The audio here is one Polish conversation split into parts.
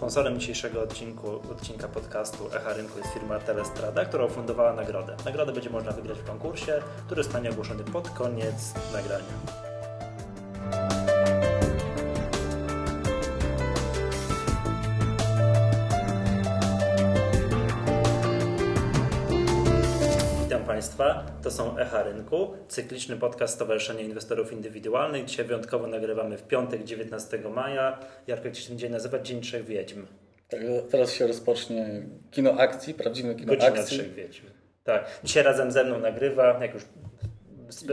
Sponsorem dzisiejszego odcinku, odcinka podcastu Echa Rynku jest firma Telestrada, która ufundowała nagrodę. Nagrodę będzie można wygrać w konkursie, który zostanie ogłoszony pod koniec nagrania. Państwa, to są Echa Rynku, cykliczny podcast Stowarzyszenia Inwestorów Indywidualnych. Dzisiaj wyjątkowo nagrywamy w piątek 19 maja. Jarko, jak się ten dzień nazywa? Dzień Trzech Wiedźm. Tak, teraz się rozpocznie kino akcji, prawdziwe kino Godzina akcji. Trzech Wiedźm. Tak. Dzisiaj razem ze mną nagrywa, jak już...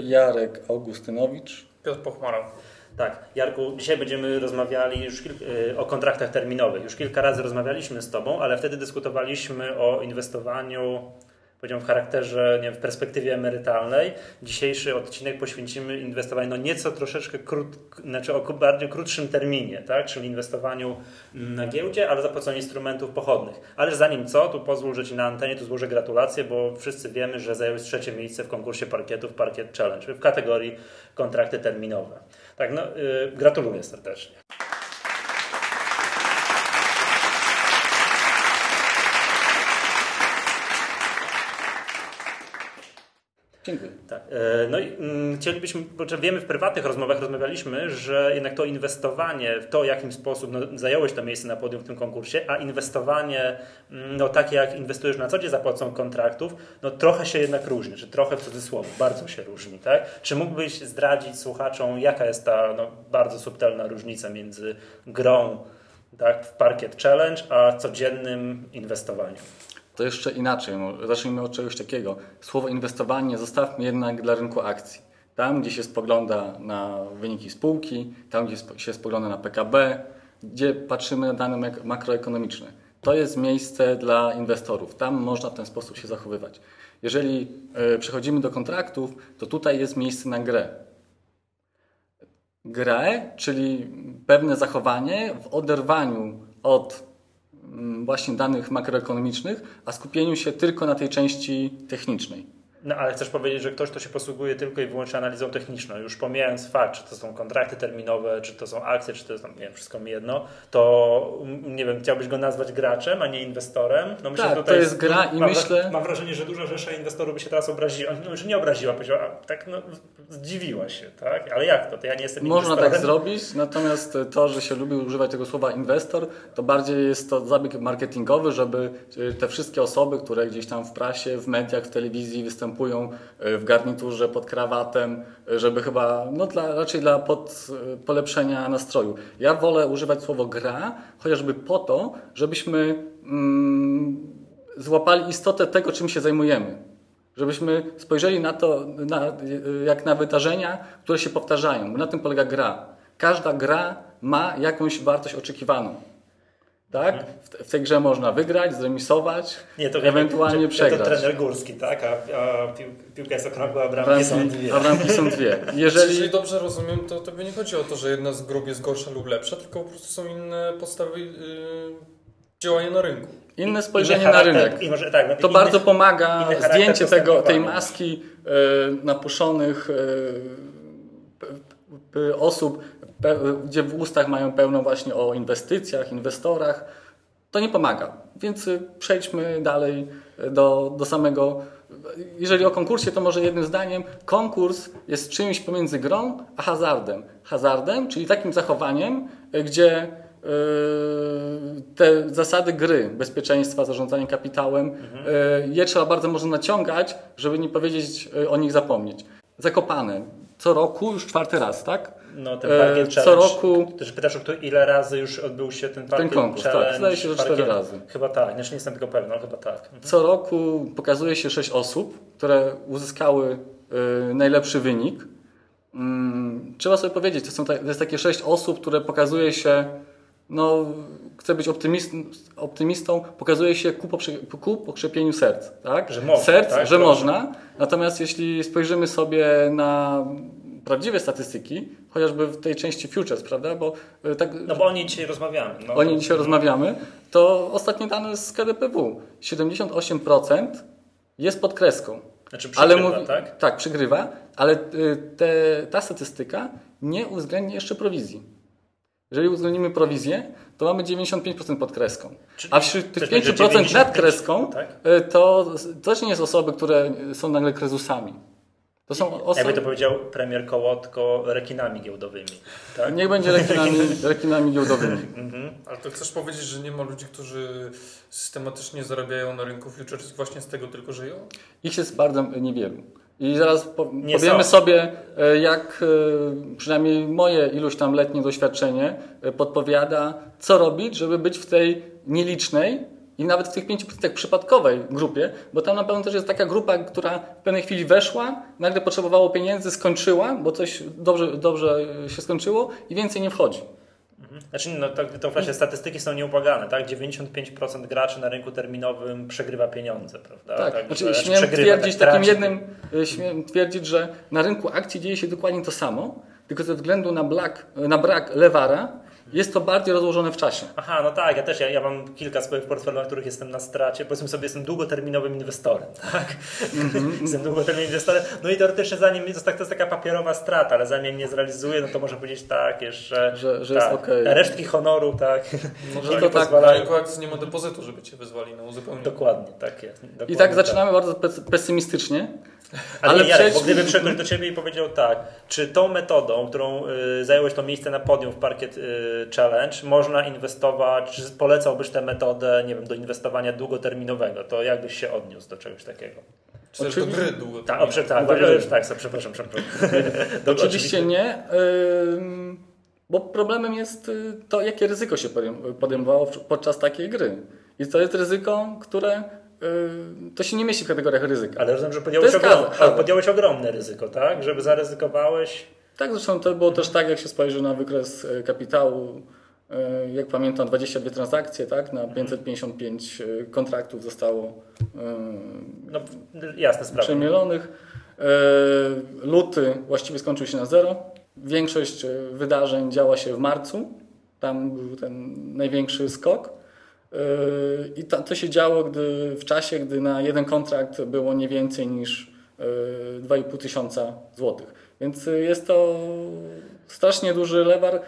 Jarek Augustynowicz. Piotr Pochmara. Tak, Jarku, dzisiaj będziemy rozmawiali już kil... y, o kontraktach terminowych. Już kilka razy rozmawialiśmy z Tobą, ale wtedy dyskutowaliśmy o inwestowaniu, powiedziałbym, w charakterze, nie wiem, w perspektywie emerytalnej. Dzisiejszy odcinek poświęcimy inwestowaniu no nieco troszeczkę krót... znaczy o bardziej krótszym terminie, tak? czyli inwestowaniu mm, na giełdzie, ale za pomocą instrumentów pochodnych. Ale zanim co, tu pozwól, że Ci na antenie tu złożę gratulacje, bo wszyscy wiemy, że zająłeś trzecie miejsce w konkursie parkietów Parkiet Challenge w kategorii kontrakty terminowe. Tak, no, yy, gratuluję serdecznie. Dziękuję. Tak. e, No i mm, chcielibyśmy, bo wiemy w prywatnych rozmowach rozmawialiśmy, że jednak to inwestowanie w to, w jakim sposób no, zająłeś to miejsce na podium w tym konkursie, a inwestowanie mm, no, takie jak inwestujesz na co dzień za pomocą kontraktów, no trochę się jednak różni, czy trochę w cudzysłowie, bardzo się różni, tak? Czy mógłbyś zdradzić słuchaczom, jaka jest ta no, bardzo subtelna różnica między grą tak, w Parkiet Challenge, a codziennym inwestowaniem? To jeszcze inaczej. Zacznijmy od czegoś takiego. Słowo inwestowanie zostawmy jednak dla rynku akcji. Tam, gdzie się spogląda na wyniki spółki, tam, gdzie się spogląda na PKB, gdzie patrzymy na dane mak- makroekonomiczne. To jest miejsce dla inwestorów. Tam można w ten sposób się zachowywać. Jeżeli e, przechodzimy do kontraktów, to tutaj jest miejsce na grę. Grę, czyli pewne zachowanie w oderwaniu od właśnie danych makroekonomicznych, a skupieniu się tylko na tej części technicznej. No ale chcesz powiedzieć, że ktoś, kto się posługuje tylko i wyłącznie analizą techniczną, już pomijając fakt, czy to są kontrakty terminowe, czy to są akcje, czy to jest, nie wiem, wszystko mi jedno, to mm, nie wiem, chciałbyś go nazwać graczem, a nie inwestorem? No Tak, że to jest gra i mam, myślę- Mam wrażenie, że duża rzesza inwestorów by się teraz obraziła, no już nie obraziła, powiedziała, a, tak no, zdziwiła się, tak? Ale jak to? To ja nie jestem Można inwestorem. tak zrobić, natomiast to, że się lubi używać tego słowa inwestor, to bardziej jest to zabieg marketingowy, żeby y, te wszystkie osoby, które gdzieś tam w prasie, w mediach, w telewizji występują y, w garniturze, pod krawatem, y, żeby chyba, no dla, raczej dla pod, y, polepszenia nastroju. Ja wolę używać słowo gra, chociażby po to, żebyśmy mm, złapali istotę tego, czym się zajmujemy. Żebyśmy spojrzeli na to na, jak na wydarzenia, które się powtarzają. Na tym polega gra. Każda gra ma jakąś wartość oczekiwaną. Tak? W, w tej grze można wygrać, zremisować, Nie, to ewentualnie przegrać. To trener górski, tak? A, a pił, piłka jest okrągła, a bramki są dwie. a bramki są dwie. Jeżeli Jeżeli, dobrze rozumiem, to tobie nie chodzi o to, że jedna z grup jest gorsza lub lepsza, tylko po prostu są inne podstawy yy, działania na rynku. inne spojrzenie Inny na rynek. I może, tak, no, To inny- bardzo pomaga zdjęcie tego, tej maski e, napuszonych p- p- osób, gdzie w ustach mają pełno właśnie o inwestycjach, inwestorach. To nie pomaga. Więc y, przejdźmy dalej do, do samego. Jeżeli o konkursie, to może jednym zdaniem. Konkurs jest czymś pomiędzy grą a hazardem. Hazardem, czyli takim zachowaniem, y, gdzie y, te zasady gry, bezpieczeństwa, zarządzania kapitałem, y, je trzeba bardzo mocno naciągać, żeby nie powiedzieć y, o nich zapomnieć. Zakopane. Co roku już czwarty raz, tak? No, ten E, parkiet co challenge. roku- Też pytasz, o kto, ile razy już odbył się ten parkiet konkurs, tak. challenge? Zdaje się, że cztery razy. Chyba tak, znaczy nie jestem tego pewien, ale chyba tak. Co roku pokazuje się sześć osób, które uzyskały y, najlepszy wynik. Mm, trzeba sobie powiedzieć, to, są ta, to jest takie sześć osób, które pokazuje się, no, chcę być optymist, optymistą, pokazuje się ku, poprze, ku pokrzepieniu serc. Tak? Że można, serc, tak? że Proszę. można. Natomiast jeśli spojrzymy sobie na prawdziwe statystyki, chociażby w tej części futures, prawda? Bo y, tak, No bo o niej dzisiaj rozmawiamy. No, o niej to- dzisiaj rozmawiamy, to ostatnie dane z KDPW. 78% jest pod kreską. Znaczy ale przegrywa, mówi, tak? tak, przegrywa, ale y, te, ta statystyka nie uwzględnia jeszcze prowizji. Jeżeli uwzględnimy prowizję, to mamy 95% pod kreską. Czyli A wśród tych coś będzie 5% nad 95, kreską tak? y, to też nie jest osoby, które są nagle krezusami. To są Jakby osoby... to powiedział premier Kołotko, rekinami giełdowymi. Tak? Niech będzie rekinami, rekinami giełdowymi. Mhm. Ale to chcesz powiedzieć, że nie ma ludzi, którzy systematycznie zarabiają na rynku futures właśnie z tego tylko żyją? Ich jest bardzo niewielu. I zaraz po, Nie powiemy są. sobie, e, jak e, przynajmniej moje iluś tam letnie doświadczenie e, podpowiada, co robić, żeby być w tej nielicznej i nawet w tych 5% przypadkowej grupie, bo tam na pewno też jest taka grupa, która w pewnej chwili weszła, nagle potrzebowało pieniędzy, skończyła, bo coś dobrze, dobrze się skończyło i więcej nie wchodzi. Znaczy, no to, to właśnie statystyki są nieubłagane, tak? 95% graczy na rynku terminowym przegrywa pieniądze, prawda? Tak, Także- znaczy, śmiem twierdzić tak, takim jednym, y, śmiem twierdzić, że na rynku akcji dzieje się dokładnie to samo, tylko ze względu na, black, na brak lewara jest to bardziej rozłożone w czasie. Aha, no tak, ja też, ja, ja mam kilka swoich portfeli, na których jestem na stracie. Powiedzmy sobie, jestem długoterminowym inwestorem, tak? Mhm, jestem długoterminowym inwestorem. No i teoretycznie zanim, to jest, tak, to jest taka papierowa strata, ale zanim nie zrealizuję, no to można powiedzieć tak, jeszcze... Że- że tak, jest te Resztki honoru, tak. Może to nie tak, rynku akcji nie ma depozytu, żeby cię wyzwali na uzupełnienie. Dokładnie, tak jest. Dokładnie I tak zaczynamy bardzo pes- pesymistycznie, Ale, Ale nie, Jarek, bo gdybym przyszedł do Ciebie i powiedział tak, czy tą metodą, którą y, zająłeś to miejsce na podium w Parkiet y, Challenge, można inwestować, czy polecałbyś tę metodę, nie wiem, do inwestowania długoterminowego, to jak byś się odniósł do czegoś takiego? Czy też do Oczywiście- gry długo. Tak, o, prze- tak, Do tak, gry. już tak, so, przepraszam, przepraszam. Do- Oczywiście nie, ym, bo problemem jest y, to, jakie ryzyko się podejm- podejmowało podczas takiej gry. I to jest ryzyko, które to się nie mieści w kategoriach ryzyka. Ale rozumiem, że podjąłeś, ogrom, podjąłeś ogromne ryzyko, tak? Żeby zaryzykowałeś. Tak, zresztą to było też tak, jak się spojrzy na wykres e, kapitału. e, Jak pamiętam, 22 transakcje, tak? Na 555 e, kontraktów zostało No jasne sprawa. przemielonych. Luty właściwie skończył się na zero. Większość wydarzeń działa się w marcu. Tam był ten największy skok. E, I ta, to się działo gdy, w czasie, gdy na jeden kontrakt było nie więcej niż e, 2,5 tysiąca złotych. Więc e, jest to strasznie duży lewar.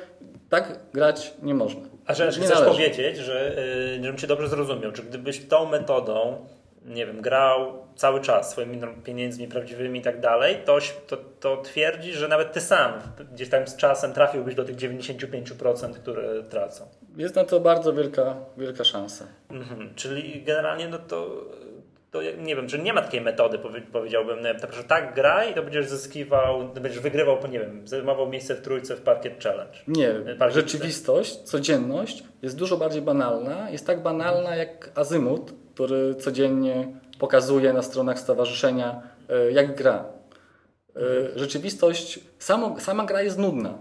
Tak grać nie można. A że chcesz należy. powiedzieć, że, żebym Cię dobrze zrozumiał, czy gdybyś tą metodą, nie wiem, grał cały czas swoimi pieniędzmi prawdziwymi i tak dalej, to, to, to twierdzisz, że nawet Ty sam gdzieś tam z czasem trafiłbyś do tych 95%, które tracą. Jest na to bardzo wielka, wielka szansa. Mhm. Czyli generalnie no to, to nie wiem, czy nie ma takiej metody, powie- powiedziałbym, wiem, że tak graj i to będziesz zyskiwał, będziesz wygrywał, po nie wiem, zajmował miejsce w trójce w Parkiet Challenge. Nie, Parkiet rzeczywistość, codzienność jest dużo bardziej banalna. Jest tak banalna jak azymut, który codziennie pokazuje na stronach stowarzyszenia, e, jak gra. E, Rzeczywistość, samo, sama gra jest nudna.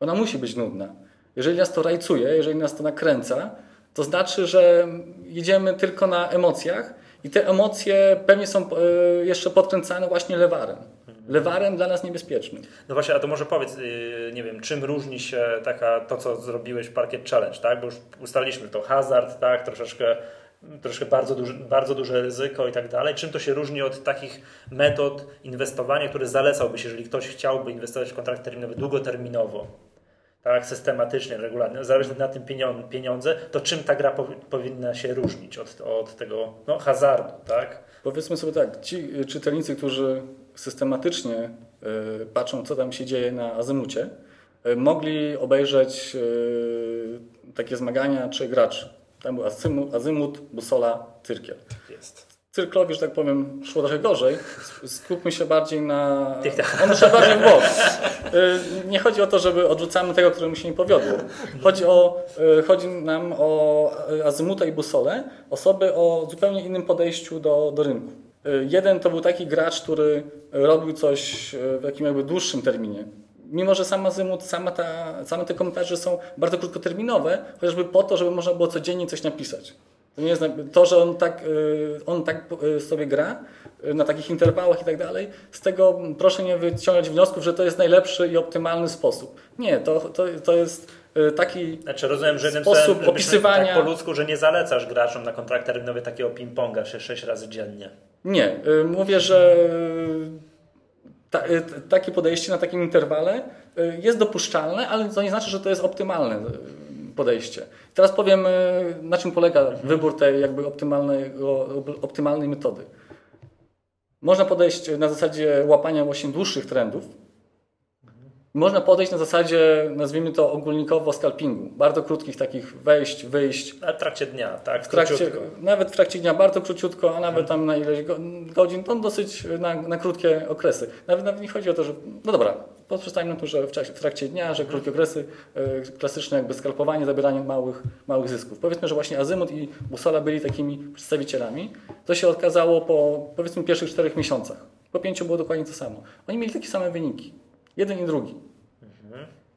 Ona musi być nudna. Jeżeli nas to rajcuje, jeżeli nas to nakręca, to znaczy, że jedziemy tylko na emocjach i te emocje pewnie są e, jeszcze podkręcane właśnie lewarem. Lewarem dla nas niebezpiecznym. No właśnie, a to może powiedz, yy, nie wiem, czym różni się taka, to, co zrobiłeś w Parkiet Challenge, tak? Bo już ustaliliśmy to hazard, tak? Troszeczkę, troszeczkę bardzo, duży, bardzo duże ryzyko i tak dalej. Czym to się różni od takich metod inwestowania, które zalecałbyś, jeżeli ktoś chciałby inwestować w kontrakt terminowy długoterminowo? Tak, systematycznie, regularnie, zależy na tym pieniądze, pieniądze, to czym ta gra powi- powinna się różnić od, od tego no, hazardu, tak? Powiedzmy sobie tak, ci czytelnicy, którzy systematycznie y, patrzą, co tam się dzieje na azymucie, y, mogli obejrzeć y, takie zmagania trzech graczy. Tam był azymut, azymut busola, cyrkiel. Jest. Cyrklowi, że tak powiem, szło trochę gorzej. Skupmy się bardziej na... Tych- On szedł bardziej w bok. Y, Nie chodzi o to, żeby odrzucamy tego, któremu się nie powiodło. Chodzi, o, y, chodzi nam o azymuta i busolę, osoby o zupełnie innym podejściu do, do rynku. Y, Jeden to był taki gracz, który robił coś y, w jakim jakby dłuższym terminie. Mimo, że sam azymut, sama ta, same te komentarze są bardzo krótkoterminowe, chociażby po to, żeby można było codziennie coś napisać. To, nie jest, to że on tak, y, on tak y, sobie gra y, na takich interwałach i tak dalej, z tego proszę nie wyciągać wniosków, że to jest najlepszy i optymalny sposób. Nie, to, to, to jest taki Znaczy rozumiem, że Sposób żebyśmy opisywania- tak po ludzku, że nie zalecasz graczom na kontrakt terminowy takiego ping-ponga 6 razy dziennie. Nie, mówię, że ta, takie podejście na takim interwale jest dopuszczalne, ale to nie znaczy, że to jest optymalne podejście. Teraz powiem, y, na czym polega wybór tej jakby optymalnego, optymalnej metody. Można podejść na zasadzie łapania właśnie dłuższych trendów. Można podejść na zasadzie, nazwijmy to ogólnikowo, scalpingu. Bardzo krótkich takich wejść, wyjść. A w trakcie dnia, tak? W trakcie, nawet w trakcie dnia bardzo króciutko, a nawet tam na ileś go- godzin, to dosyć na, na krótkie okresy. Nawet, nawet nie chodzi o to, że. No dobra, poprzestajmy na to, że w, czasie, w trakcie dnia, że krótkie okresy, e, klasyczne jakby skalpowanie, zabieranie małych, małych zysków. Powiedzmy, że właśnie Azymut i Busola byli takimi przedstawicielami. To się okazało po powiedzmy pierwszych czterech miesiącach. Po pięciu było dokładnie to samo. Oni mieli takie same wyniki. Jeden i drugi.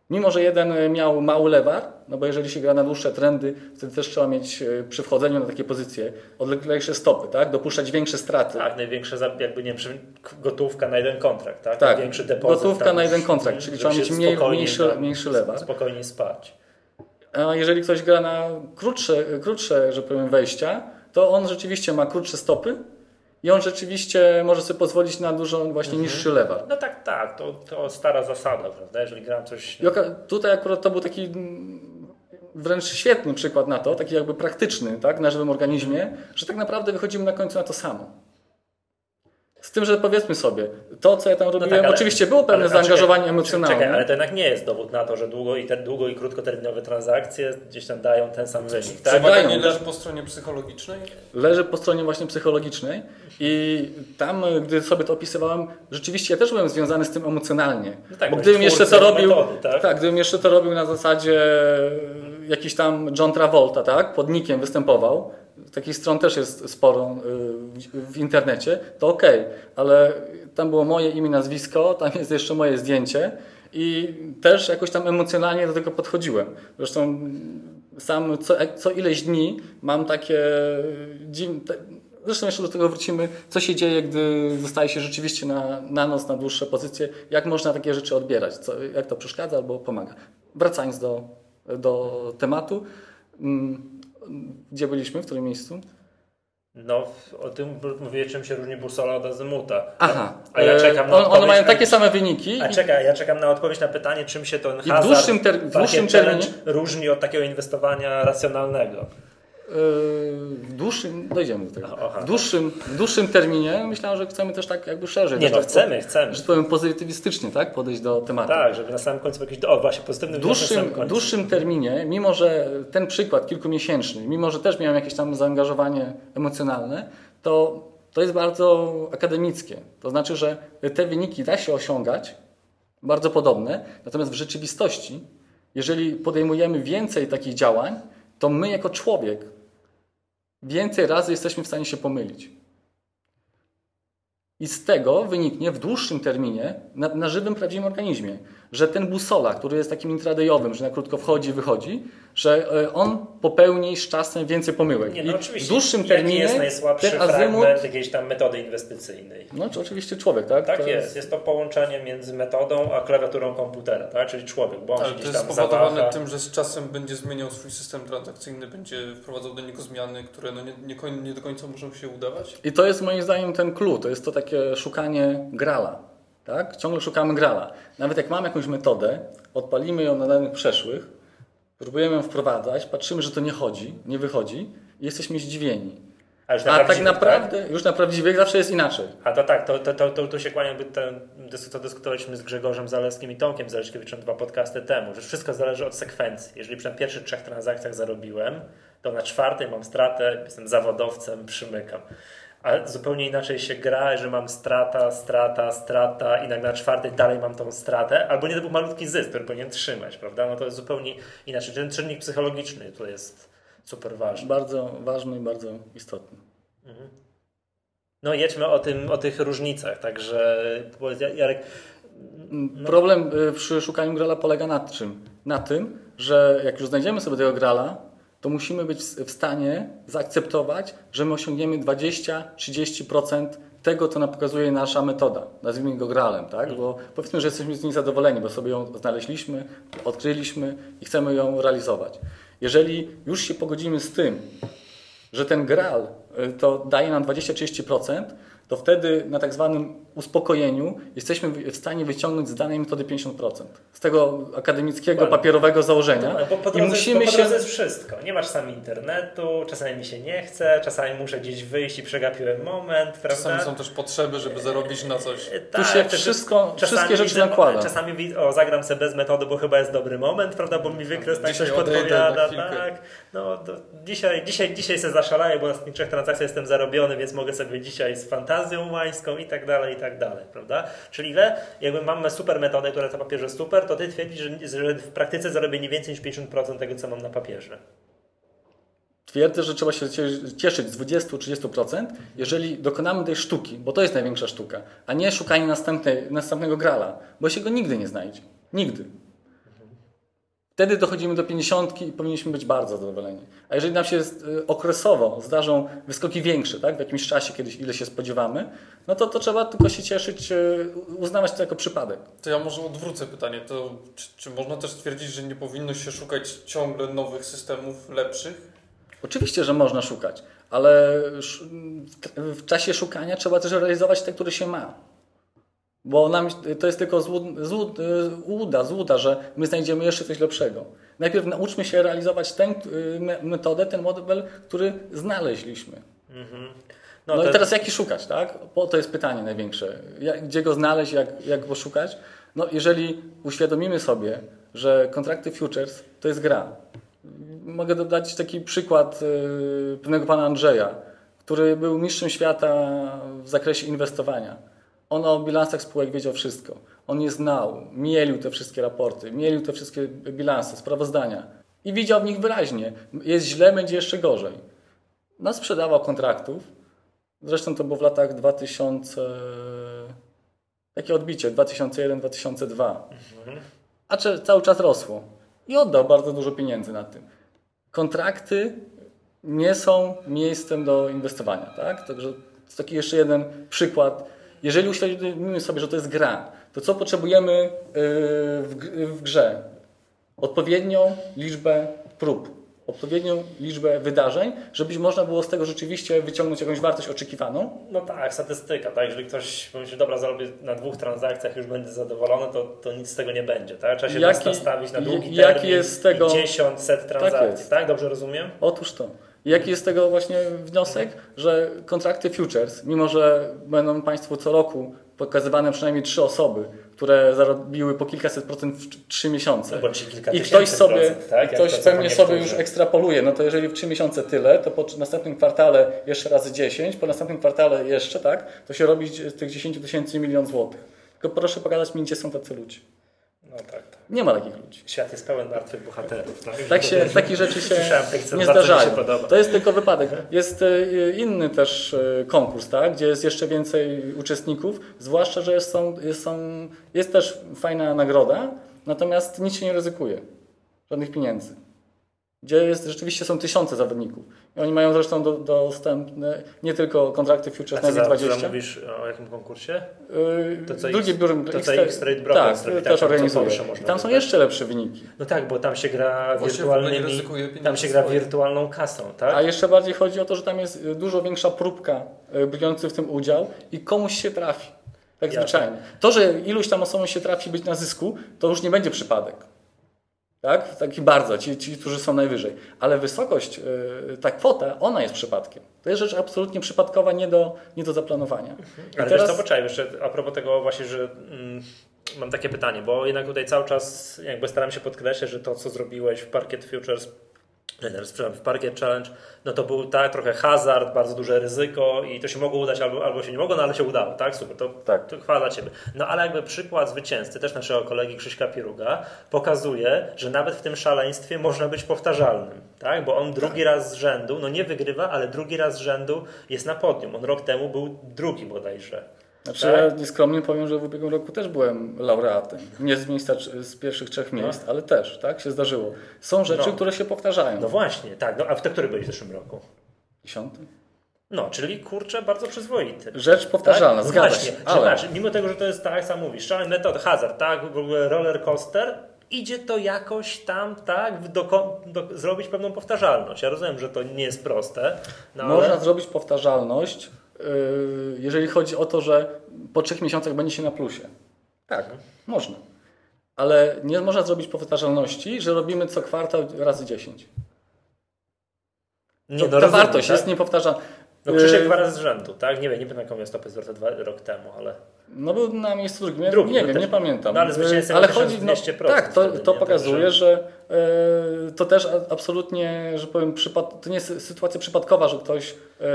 Mimo, że jeden e, miał mały lewar, no bo jeżeli się gra na dłuższe trendy, wtedy też trzeba mieć e, przy wchodzeniu na takie pozycje odleglejsze stopy, tak? Dopuszczać większe straty. Tak, największe, jakby nie wiem, gotówka na jeden kontrakt, tak? Tak, Największy depozyt. gotówka tam na jeden kontrakt, czyli trzeba mieć mniej- mniejszy- tak, mniejszy lewar. Spokojnie spać. A jeżeli ktoś gra na krótsze, krótsze że powiem, wejścia, to on rzeczywiście ma krótsze stopy i on rzeczywiście może sobie pozwolić na dużo właśnie niższy lewar. No tak, tak, to, to stara zasada, prawda? Jeżeli gram coś... Oka- tutaj akurat to był taki wręcz świetny przykład na to, taki jakby praktyczny, tak, na żywym organizmie, że tak naprawdę wychodzimy na końcu na to samo. Z tym, że powiedzmy sobie, to co ja tam robiłem, tak, ale- oczywiście było pewne ale- zaangażowanie czekaj, emocjonalne. Czekaj, ale to jednak nie jest dowód na to, że długo i, te, długo i krótkoterminowe transakcje gdzieś tam dają ten sam wynik, tak? Przewaga dają, nie tak. leży po stronie psychologicznej? leży po stronie właśnie psychologicznej i tam, gdy sobie to opisywałem, rzeczywiście ja też byłem związany z tym emocjonalnie. No tak, bo bo gdybym jeszcze to robił, metody, tak? gdybym jeszcze to robił na zasadzie jakiś tam John Travolta, tak, pod nickiem występował, takich stron też jest sporo y, w, internecie, to okej, ale tam było moje imię, nazwisko, tam jest jeszcze moje zdjęcie i też jakoś tam emocjonalnie do tego podchodziłem. Zresztą sam co, co ileś dni mam takie dziwne. Zresztą jeszcze do tego wrócimy, co się dzieje, gdy zostaje się rzeczywiście na, na noc, na dłuższe pozycje, jak można takie rzeczy odbierać, co, jak to przeszkadza albo pomaga. Wracając do, do tematu, mm, gdzie byliśmy, w którym miejscu? No, o tym mówię, czym się różni bursola od azymuta. Aha, A ja e, czekam na on, one mają takie same wyniki. A i- czekaj, ja czekam na odpowiedź na pytanie, czym się ten w hazard dłuższym ter- w dłuższym terminie- różni od takiego inwestowania racjonalnego. W dłuższym, dojdziemy do tego. Aha. W dłuższym, w dłuższym terminie myślałem, że chcemy też tak jakby szerzej. Nie no, tak chcemy, chcemy. Że powiem pozytywistycznie, tak? Podejść do tematu. Tak, żeby na samym końcu jakiś, o właśnie, pozytywny W dłuższym, w dłuższym terminie, mimo że ten przykład kilkumiesięczny, mimo że też miałem jakieś tam zaangażowanie emocjonalne, to, to jest bardzo akademickie. To znaczy, że te wyniki da się osiągać, bardzo podobne, natomiast w rzeczywistości, jeżeli podejmujemy więcej takich działań, to my jako człowiek więcej razy jesteśmy w stanie się pomylić. I z tego wyniknie w dłuższym terminie, na, na żywym, prawdziwym organizmie, że ten busola, który jest takim intradayowym, że na krótko wchodzi, wychodzi, że e, on popełni z czasem więcej pomyłek. Nie, no I oczywiście. w dłuższym Jaki terminie jest najsłabszy ten azymut, fragment jakiejś tam metody inwestycyjnej? no czy oczywiście człowiek, tak? Tak To jest. Jest to połączenie między metodą a klawiaturą komputera, tak? Czyli człowiek, bo on się Ale to jest tam spowodowane zawaha. tym, że z czasem będzie zmieniał swój system transakcyjny, będzie wprowadzał do niego zmiany, które no nie, nie, nie do końca muszą się udawać. I to jest moim zdaniem ten clue, to jest to takie szukanie grala. Tak? Ciągle szukamy grala. Nawet jak mamy jakąś metodę, odpalimy ją na danych przeszłych, próbujemy ją wprowadzać, patrzymy, że to nie chodzi, nie wychodzi i jesteśmy zdziwieni. A, na A tak naprawdę, już na prawdziwych zawsze jest inaczej. A to tak, to, to, to, to, tu się kłaniam, by ten, to dyskutowaliśmy z Grzegorzem Zalewskim i Tomkiem Zaleśkiewiczem dwa podcasty temu, że wszystko zależy od sekwencji. Jeżeli przy pierwszych trzech transakcjach zarobiłem, to na czwartej mam stratę, jestem zawodowcem, przymykam. A zupełnie inaczej się gra, że mam strata, strata, strata i nagle na czwartej dalej mam tą stratę, albo nie to był malutki zysk, który powinien trzymać, prawda? No to jest zupełnie inaczej. Ten czynnik psychologiczny tu jest super ważny. Bardzo ważny i bardzo istotny. No jedźmy o, tym, o tych różnicach, także Jarek, Problem y, przy szukaniu grala polega na czym? Na tym, że jak już znajdziemy sobie tego grala, to musimy być w stanie zaakceptować, że my osiągniemy 20-30% tego, co nam pokazuje nasza metoda. Nazwijmy go gralem, tak? Bo powiedzmy, że jesteśmy z niej zadowoleni, bo sobie ją znaleźliśmy, odkryliśmy i chcemy ją realizować. Jeżeli już się pogodzimy z tym, że ten gral y, to daje nam 20-30%, to wtedy na tak zwanym uspokojeniu jesteśmy w stanie wyciągnąć z danej metody 50%. Z tego akademickiego, Dokładnie. papierowego założenia. Bo po I drodze, musimy bo po się... jest wszystko. Nie masz czasami internetu, czasami mi się nie chce, czasami muszę gdzieś wyjść i przegapiłem moment, prawda? Czasami są też potrzeby, żeby zarobić na coś. E, Tu się wszystko- czasami wszystkie rzeczy widzę- nakłada. Czasami widzę, o zagram sobie bez metody, bo chyba jest dobry moment, prawda, bo mi wykres tak coś podpowiada, tak. No, to dzisiaj, dzisiaj, dzisiaj sobie zaszalaję, bo na tych trzech transakcjach jestem zarobiony, więc mogę sobie dzisiaj z fantazją łańską i tak dalej, i tak dalej, prawda? Czyli ile, jakby mamy super metodę, która na papierze super, to ty twierdzisz, że, że w praktyce zarobię nie więcej niż 50% tego, co mam na papierze. Twierdzę, że trzeba się cie- cieszyć z 20-30%, jeżeli dokonamy tej sztuki, bo to jest największa sztuka, a nie szukanie następnego grala, bo się go nigdy nie znajdzie. Nigdy. Wtedy dochodzimy do 50 i powinniśmy być bardzo zadowoleni. A jeżeli nam się y, okresowo zdarzą wyskoki większe, tak, w jakimś czasie, kiedyś ile się spodziewamy, no to, to trzeba tylko się cieszyć, y, uznawać to jako przypadek. To ja może odwrócę pytanie. To czy, czy można też stwierdzić, że nie powinno się szukać ciągle nowych systemów lepszych? Oczywiście, że można szukać, ale w czasie szukania trzeba też realizować te, które się ma. Bo nam to jest tylko złud, złud, łuda, złuda, że my znajdziemy jeszcze coś lepszego. Najpierw nauczmy się realizować tę me- metodę, ten model, który znaleźliśmy. Mhm. No, to- i teraz jaki szukać, tak? Bo to jest pytanie największe. Jak, gdzie go znaleźć, jak, jak go szukać? No, jeżeli uświadomimy sobie, że kontrakty futures to jest gra. Mogę dodać taki przykład y, pewnego pana Andrzeja, który był mistrzem świata w zakresie inwestowania. On o bilansach spółek wiedział wszystko. On je znał, mielił te wszystkie raporty, mielił te wszystkie bilanse, sprawozdania i widział w nich wyraźnie. Jest źle, będzie jeszcze gorzej. No, sprzedawał kontraktów. Zresztą to było w latach 2000. Takie odbicie 2001-2002. A cały czas rosło. I oddał bardzo dużo pieniędzy na tym. Kontrakty nie są miejscem do inwestowania. Tak? Także to taki jeszcze jeden przykład. Jeżeli uświadomimy sobie, że to jest gra, to co potrzebujemy w, g- w grze? Odpowiednią liczbę prób, odpowiednią liczbę wydarzeń, żeby można było z tego rzeczywiście wyciągnąć jakąś wartość oczekiwaną. No tak, statystyka, tak? Jeżeli ktoś pomyśli, dobra, zarobię na dwóch transakcjach, już będę zadowolony, to, to nic z tego nie będzie, tak? Trzeba się Jaki- nastawić na długi jaki termin jest z tego- i 10 set transakcji, jest. tak? Dobrze rozumiem? Otóż to. Jaki jest z tego właśnie wniosek? Że kontrakty futures, mimo że będą Państwu co roku pokazywane przynajmniej trzy osoby, które zarobiły po kilkaset procent w trzy miesiące. No, I ktoś sobie, procent, tak? ktoś pewnie sobie już ekstrapoluje, no to jeżeli w trzy miesiące tyle, to po następnym kwartale jeszcze razy 10, po następnym kwartale jeszcze, tak, to się robi z tych 10 tysięcy milion złotych. Tylko proszę pokazać mi, gdzie są tacy ludzie. No tak, tak. Nie ma takich ludzi. Świat jest pełen martwych bohaterów, tak? Tak się, takie rzeczy się nie się zdarzają. podoba. To jest tylko wypadek. Jest e, inny też e, konkurs, tak? gdzie jest jeszcze więcej uczestników, zwłaszcza, że jest, są, jest, są, jest też fajna nagroda, natomiast nic się nie ryzykuje. Żadnych pieniędzy. Gdzie jest, rzeczywiście są tysiące zawodników. I oni mają zresztą do, dostępne nie tylko kontrakty A futures na za, co za 20 mówisz o jakim konkursie? Yy, To, co drugie biuro to, co X- X-Trade Brokers tak, robi, tak, też tam co organizuje. I tam są jeszcze lepsze wyniki. No tak, bo tam się gra wirtualnymi... Tam się gra wirtualną kasą, tak? A jeszcze bardziej chodzi o to, że tam jest dużo większa próbka y, biorących w tym udział i komuś się trafi. Tak Jasne. zwyczajnie. To, że iluś tam osobom się trafi być na zysku, to już nie będzie przypadek. Tak? Taki bardzo, ci, ci, którzy są najwyżej. Ale wysokość, y, ta kwota, ona jest przypadkiem. To jest rzecz absolutnie przypadkowa, nie do, nie do zaplanowania. I Ale teraz- wiesz co, poczekaj, jeszcze a propos tego właśnie, że mm, mam takie pytanie, bo jednak tutaj cały czas jakby staram się podkreślać, że to, co zrobiłeś w Parket Futures, teraz, w Parket Challenge, no to był tak trochę hazard, bardzo duże ryzyko i to się mogło udać albo, albo się nie mogło, no ale się udało, tak? Super, to, Tak. to chwała dla Ciebie. No ale jakby przykład zwycięzcy, też naszego kolegi Krzyśka Pieruga, pokazuje, że nawet w tym szaleństwie można być powtarzalnym, tak? Bo on drugi raz z rzędu, no nie wygrywa, ale drugi raz z rzędu jest na podium. On rok temu był drugi bodajże. Znaczy, Tak? ja nieskromnie powiem, że w ubiegłym roku też byłem laureatem. Nie z miejsca z pierwszych trzech miejsc, ale też, tak się zdarzyło. Są rzeczy, No. które się powtarzają. No właśnie, tak. No, a w te, który byłeś w zeszłym roku? Dziesiąty. No, czyli kurczę, bardzo przyzwoity. Rzecz powtarzalna, tak? zgadza Właśnie, się. Ale mimo tego, że to jest tak, jak sam mówisz, szalony metod, hazard, tak, roller coaster, idzie to jakoś tam, tak, do, do, zrobić pewną powtarzalność. Ja rozumiem, że to nie jest proste, no można ale... zrobić powtarzalność jeżeli chodzi o to, że po trzech miesiącach będzie się na plusie. Tak, można. Ale nie można zrobić powtarzalności, że robimy co kwartał razy 10. Nie, To, no ta rozumiem, wartość tak? jest niepowtarzalna. No Krzysiek Yy, dwa razy z rzędu, tak? Nie wiem, nie pamiętam jaką miał stopę zwrotu dwa rok temu, ale... No był na miejscu drugim. Drugim, nie no wiem, też- nie pamiętam. no ale był chodzi, no, 1200%, tak, to, to pokazuje, że to też absolutnie, że powiem, to nie jest sytuacja przypadkowa, że ktoś e,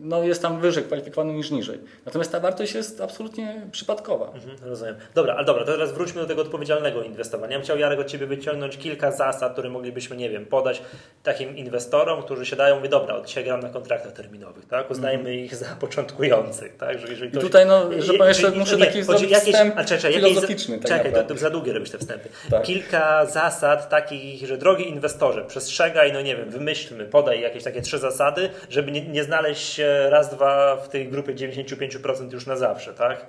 no, jest tam wyżej kwalifikowany niż niżej. Natomiast ta wartość jest absolutnie przypadkowa. Mhm, rozumiem. Dobra, ale dobra, to teraz wróćmy do tego odpowiedzialnego inwestowania. Ja bym chciał, Jarek, od Ciebie wyciągnąć kilka zasad, które moglibyśmy, nie wiem, podać takim inwestorom, którzy siadają i mówią, dobra, od dzisiaj gram na kontraktach terminowych, tak? Uznajmy ich za początkujących, tak? Że jeżeli I ktoś... tutaj, no, że jeszcze, muszę nie, taki zrobić jakieś- wstęp a czekaj, jakieś- filozoficzny. Tak Czekaj, to, to za długie robisz te wstępy. Tak. Kilka zasad takich, że drogi inwestorze, przestrzegaj, no nie wiem, wymyślmy, podaj jakieś takie trzy zasady, żeby nie, nie znaleźć się raz, dwa w tej grupie 95% już na zawsze, tak?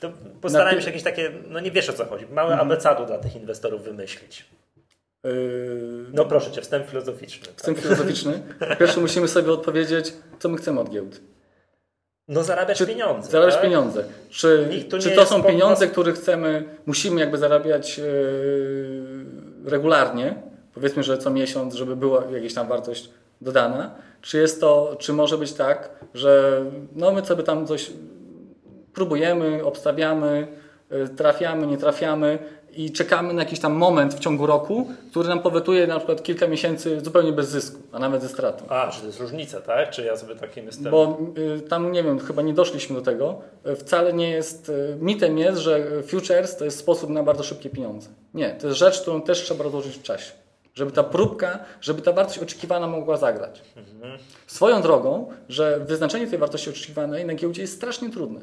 To postarajmy się jakieś takie, no nie wiesz o co chodzi, małe Mhm. abecadu dla tych inwestorów wymyślić. Yy, No proszę Cię, wstęp filozoficzny. Tak? Wstęp filozoficzny. Po pierwsze musimy sobie odpowiedzieć, co my chcemy od giełd. No zarabiać Czy pieniądze. Zarabiać tak? pieniądze. Czy, czy to są pieniądze, nas- które chcemy, musimy jakby zarabiać yy, regularnie, powiedzmy, że co miesiąc, żeby była jakaś tam wartość dodana, czy jest to, czy może być tak, że no my sobie tam coś próbujemy, obstawiamy, yy, trafiamy, nie trafiamy i czekamy na jakiś tam moment w ciągu roku, który nam powetuje na przykład kilka miesięcy zupełnie bez zysku, a nawet ze stratą. A, czy to jest różnica, tak? Czy ja sobie takim jestem... Bo y, tam, nie wiem, chyba nie doszliśmy do tego. Y, Wcale nie jest, y, mitem jest, że futures to jest sposób na bardzo szybkie pieniądze. Nie, to jest rzecz, którą też trzeba rozłożyć w czasie. Żeby ta próbka, żeby ta wartość oczekiwana mogła zagrać. Swoją drogą, że wyznaczenie tej wartości oczekiwanej na giełdzie jest strasznie trudne.